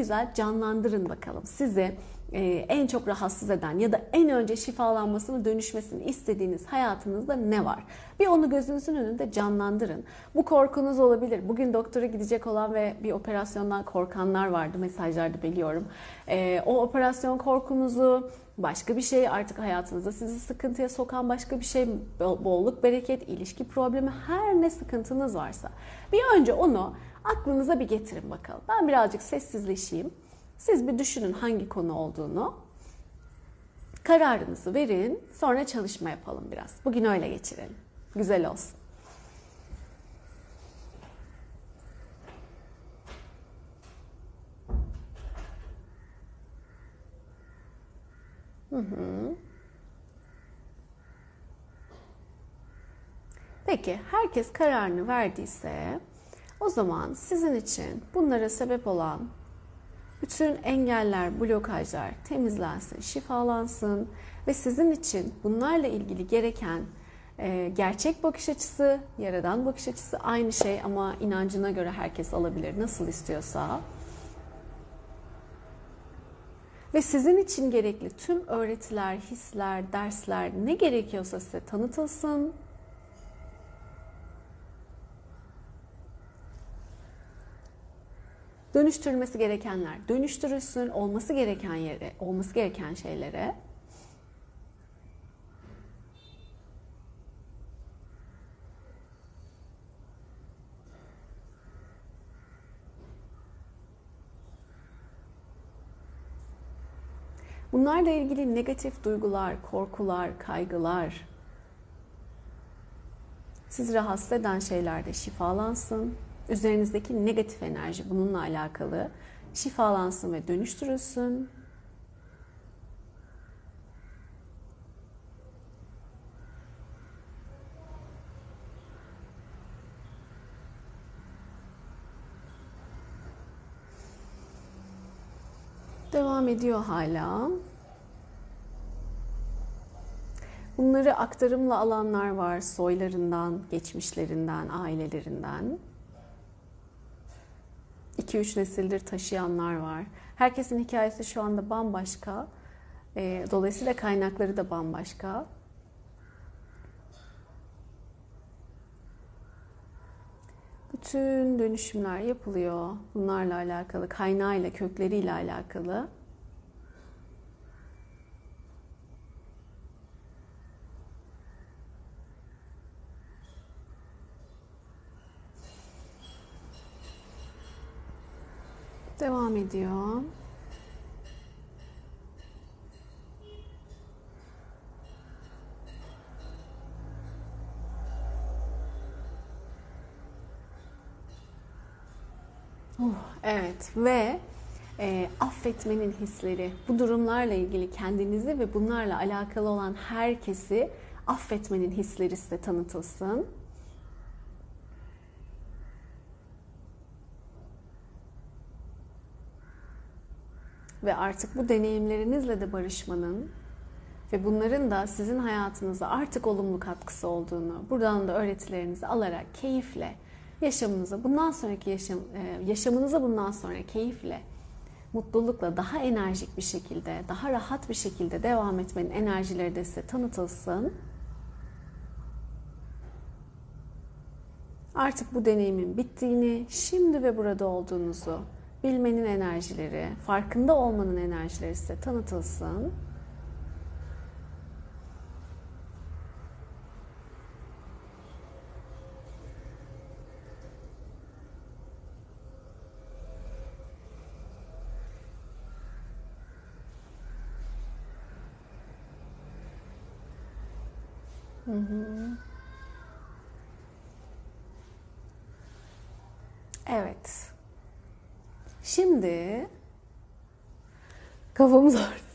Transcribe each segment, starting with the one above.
güzel canlandırın bakalım. Sizi e, en çok rahatsız eden ya da en önce şifalanmasını dönüşmesini istediğiniz hayatınızda ne var? Bir onu gözünüzün önünde canlandırın. Bu korkunuz olabilir. Bugün doktora gidecek olan ve bir operasyondan korkanlar vardı mesajlarda biliyorum. E, o operasyon korkunuzu başka bir şey artık hayatınızda sizi sıkıntıya sokan başka bir şey bolluk, bereket, ilişki problemi her ne sıkıntınız varsa bir önce onu aklınıza bir getirin bakalım. Ben birazcık sessizleşeyim. Siz bir düşünün hangi konu olduğunu. Kararınızı verin. Sonra çalışma yapalım biraz. Bugün öyle geçirelim. Güzel olsun. Hı hı. Peki herkes kararını verdiyse o zaman sizin için bunlara sebep olan bütün engeller, blokajlar temizlensin, şifalansın ve sizin için bunlarla ilgili gereken e, gerçek bakış açısı, yaradan bakış açısı aynı şey ama inancına göre herkes alabilir nasıl istiyorsa. Ve sizin için gerekli tüm öğretiler, hisler, dersler ne gerekiyorsa size tanıtılsın, dönüştürülmesi gerekenler dönüştürülsün, olması gereken yere, olması gereken şeylere. Bunlarla ilgili negatif duygular, korkular, kaygılar, sizi rahatsız eden şeyler de şifalansın üzerinizdeki negatif enerji bununla alakalı şifalansın ve dönüştürülsün. Devam ediyor hala. Bunları aktarımla alanlar var soylarından, geçmişlerinden, ailelerinden. 2-3 nesildir taşıyanlar var. Herkesin hikayesi şu anda bambaşka. E, dolayısıyla kaynakları da bambaşka. Bütün dönüşümler yapılıyor. Bunlarla alakalı, kaynağıyla, kökleriyle alakalı. Devam ediyor. Oh, evet ve e, affetmenin hisleri, bu durumlarla ilgili kendinizi ve bunlarla alakalı olan herkesi affetmenin hisleri size tanıtılsın. Ve artık bu deneyimlerinizle de barışmanın ve bunların da sizin hayatınıza artık olumlu katkısı olduğunu, buradan da öğretilerinizi alarak keyifle yaşamınıza, bundan sonraki yaşam, e, yaşamınıza bundan sonra keyifle, mutlulukla daha enerjik bir şekilde, daha rahat bir şekilde devam etmenin enerjileri de size tanıtılsın. Artık bu deneyimin bittiğini, şimdi ve burada olduğunuzu bilmenin enerjileri, farkında olmanın enerjileri size tanıtılsın. Hı. Evet. Şimdi kafamız ağrıyor.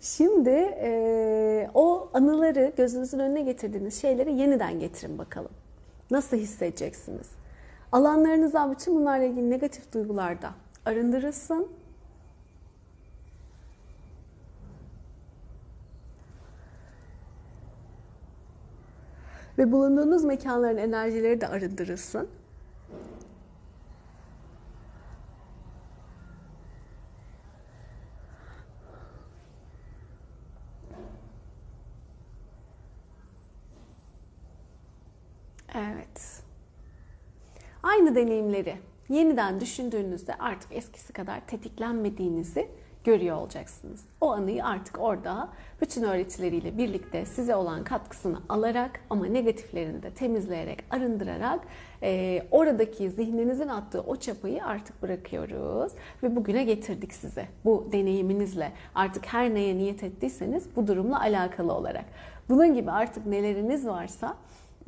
Şimdi e, o anıları gözünüzün önüne getirdiğiniz şeyleri yeniden getirin bakalım. Nasıl hissedeceksiniz? Alanlarınızdan bütün bunlarla ilgili negatif duygularda arındırılsın. Ve bulunduğunuz mekanların enerjileri de arındırılsın. Evet. Aynı deneyimleri yeniden düşündüğünüzde artık eskisi kadar tetiklenmediğinizi görüyor olacaksınız. O anıyı artık orada bütün öğretileriyle birlikte size olan katkısını alarak ama negatiflerini de temizleyerek, arındırarak e, oradaki zihninizin attığı o çapayı artık bırakıyoruz ve bugüne getirdik size. Bu deneyiminizle artık her neye niyet ettiyseniz bu durumla alakalı olarak. Bunun gibi artık neleriniz varsa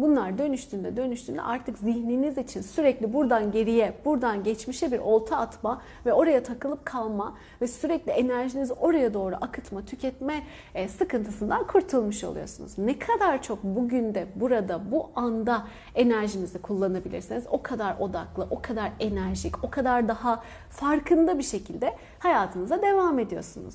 Bunlar dönüştüğünde dönüştüğünde artık zihniniz için sürekli buradan geriye, buradan geçmişe bir olta atma ve oraya takılıp kalma ve sürekli enerjinizi oraya doğru akıtma, tüketme e, sıkıntısından kurtulmuş oluyorsunuz. Ne kadar çok bugün de burada, bu anda enerjinizi kullanabilirseniz o kadar odaklı, o kadar enerjik, o kadar daha farkında bir şekilde hayatınıza devam ediyorsunuz.